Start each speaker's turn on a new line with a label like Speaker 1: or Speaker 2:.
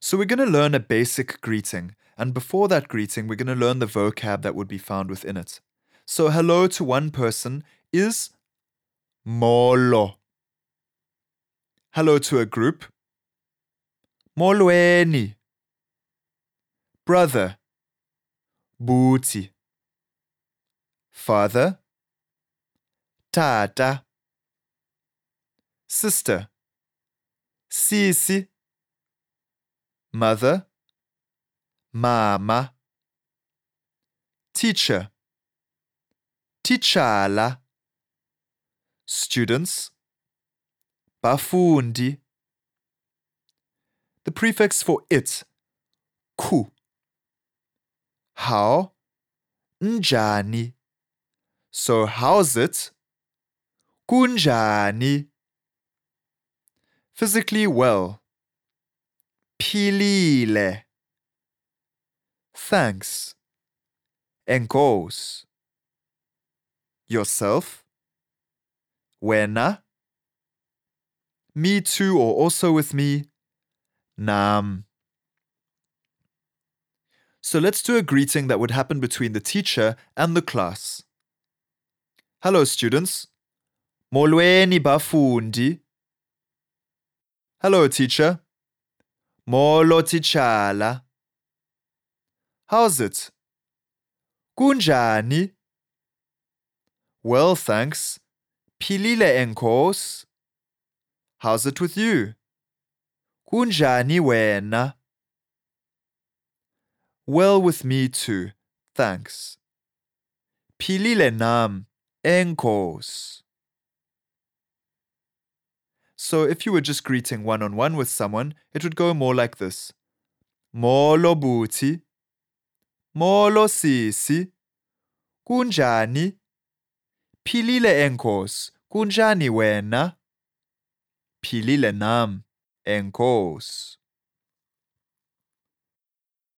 Speaker 1: So we're going to learn a basic greeting. And before that greeting, we're going to learn the vocab that would be found within it. So hello to one person is molo. Hello to a group. Molweni. Brother. Bhuti. Father. Tata. Sister. Sisi. Mother. Mama. Teacher. Titshala. Students. Bafundi. The prefix for it. Ku. How? Njani. So how's it? Kunjani. Physically well. Philile. Thanks. Enkos. Yourself. Wena. Me too or also with me. Nam. So let's do a greeting that would happen between the teacher and the class. Hello, students. Molweni bafundi. Hello, teacher. Molo titshala. How's it? Kunjani? Well, thanks. Philile enkos. How's it with you? Kunjani wena? Well with me too, thanks. Philile nam, enkos. So if you were just greeting one on one with someone, it would go more like this. Molo bhuti. Molo sisi. Kunjani? Philile enkos. Kunjani wena? Philile nam, enkos.